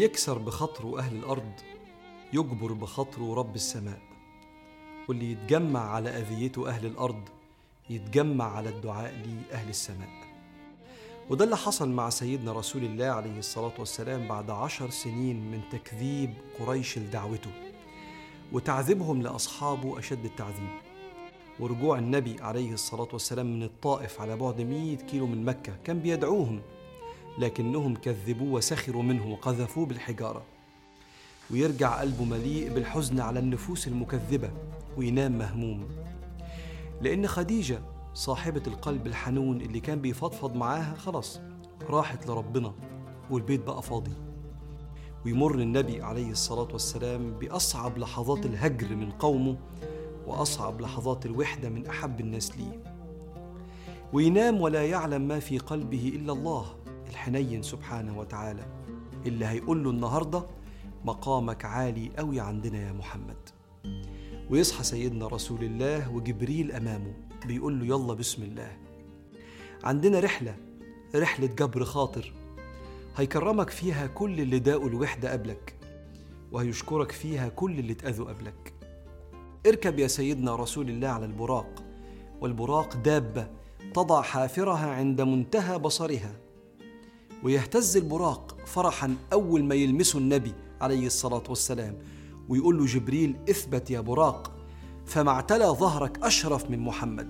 اللي يكسر بخاطره أهل الأرض يجبر بخاطره رب السماء. واللي يتجمع على أذيته أهل الأرض يتجمع على الدعاء ليه أهل السماء. وده اللي حصل مع سيدنا رسول الله عليه الصلاة والسلام بعد عشر سنين من تكذيب قريش لدعوته. وتعذيبهم لأصحابه أشد التعذيب. ورجوع النبي عليه الصلاة والسلام من الطائف على بعد مئة كيلو من مكة كان بيدعوهم. لكنهم كذبوه وسخروا منه وقذفوه بالحجارة. ويرجع قلبه مليء بالحزن على النفوس المكذبة وينام مهموم. لأن خديجة صاحبة القلب الحنون اللي كان بيفضفض معاها خلاص راحت لربنا والبيت بقى فاضي. ويمر النبي عليه الصلاة والسلام بأصعب لحظات الهجر من قومه وأصعب لحظات الوحدة من أحب الناس ليه. وينام ولا يعلم ما في قلبه إلا الله. الحنين سبحانه وتعالى. اللي هيقول له النهارده مقامك عالي قوي عندنا يا محمد. ويصحى سيدنا رسول الله وجبريل أمامه بيقول له يلا بسم الله. عندنا رحلة رحلة جبر خاطر. هيكرمك فيها كل اللي داقوا الوحدة قبلك وهيشكرك فيها كل اللي اتأذوا قبلك. اركب يا سيدنا رسول الله على البراق والبراق دابة تضع حافرها عند منتهى بصرها. ويهتز البراق فرحا أول ما يلمسه النبي عليه الصلاة والسلام ويقول له جبريل اثبت يا براق فما اعتلى ظهرك أشرف من محمد.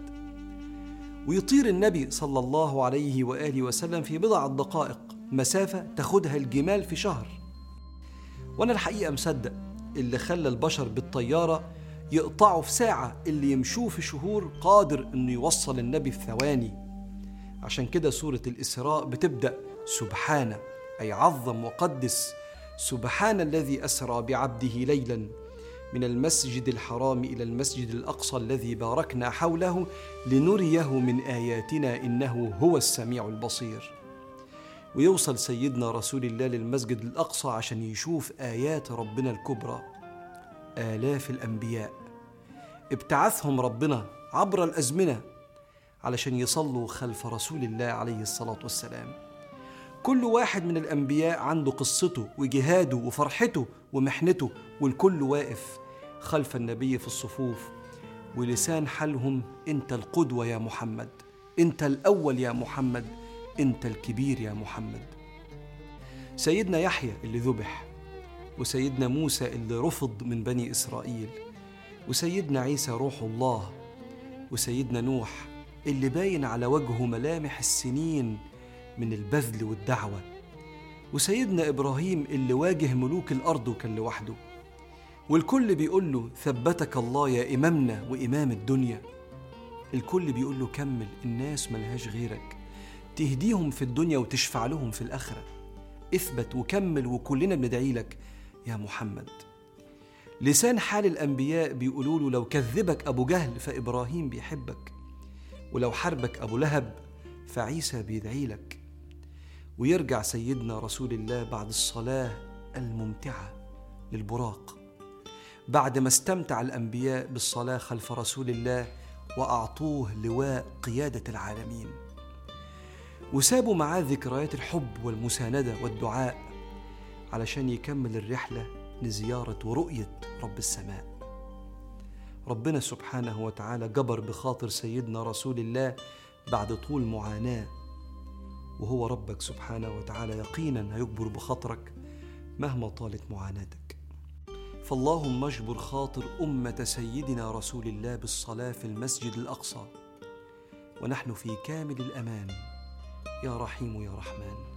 ويطير النبي صلى الله عليه وآله وسلم في بضع دقائق مسافة تاخدها الجمال في شهر. وأنا الحقيقة مصدق اللي خلى البشر بالطيارة يقطعوا في ساعة اللي يمشوه في شهور قادر إنه يوصل النبي في ثواني. عشان كده سورة الإسراء بتبدأ سبحانه أي عظم وقدس سبحان الذي أسرى بعبده ليلا من المسجد الحرام إلى المسجد الأقصى الذي باركنا حوله لنريه من آياتنا إنه هو السميع البصير. ويوصل سيدنا رسول الله للمسجد الأقصى عشان يشوف آيات ربنا الكبرى. آلاف الأنبياء. ابتعثهم ربنا عبر الأزمنة علشان يصلوا خلف رسول الله عليه الصلاة والسلام. كل واحد من الأنبياء عنده قصته وجهاده وفرحته ومحنته والكل واقف خلف النبي في الصفوف ولسان حالهم أنت القدوة يا محمد أنت الأول يا محمد أنت الكبير يا محمد. سيدنا يحيى اللي ذبح وسيدنا موسى اللي رفض من بني إسرائيل وسيدنا عيسى روح الله وسيدنا نوح اللي باين على وجهه ملامح السنين من البذل والدعوة. وسيدنا إبراهيم اللي واجه ملوك الأرض وكان لوحده. والكل بيقول له ثبتك الله يا إمامنا وإمام الدنيا. الكل بيقول له كمل الناس ملهاش غيرك. تهديهم في الدنيا وتشفع لهم في الآخرة. اثبت وكمل وكلنا بندعي لك يا محمد. لسان حال الأنبياء بيقولوا له لو كذبك أبو جهل فإبراهيم بيحبك. ولو حربك أبو لهب فعيسى بيدعي لك. ويرجع سيدنا رسول الله بعد الصلاة الممتعة للبراق. بعد ما استمتع الأنبياء بالصلاة خلف رسول الله وأعطوه لواء قيادة العالمين. وسابوا معاه ذكريات الحب والمساندة والدعاء علشان يكمل الرحلة لزيارة ورؤية رب السماء. ربنا سبحانه وتعالى جبر بخاطر سيدنا رسول الله بعد طول معاناة وهو ربك سبحانه وتعالى يقينا هيجبر بخاطرك مهما طالت معاناتك. فاللهم اجبر خاطر أمة سيدنا رسول الله بالصلاة في المسجد الأقصى. ونحن في كامل الأمان. يا رحيم يا رحمن.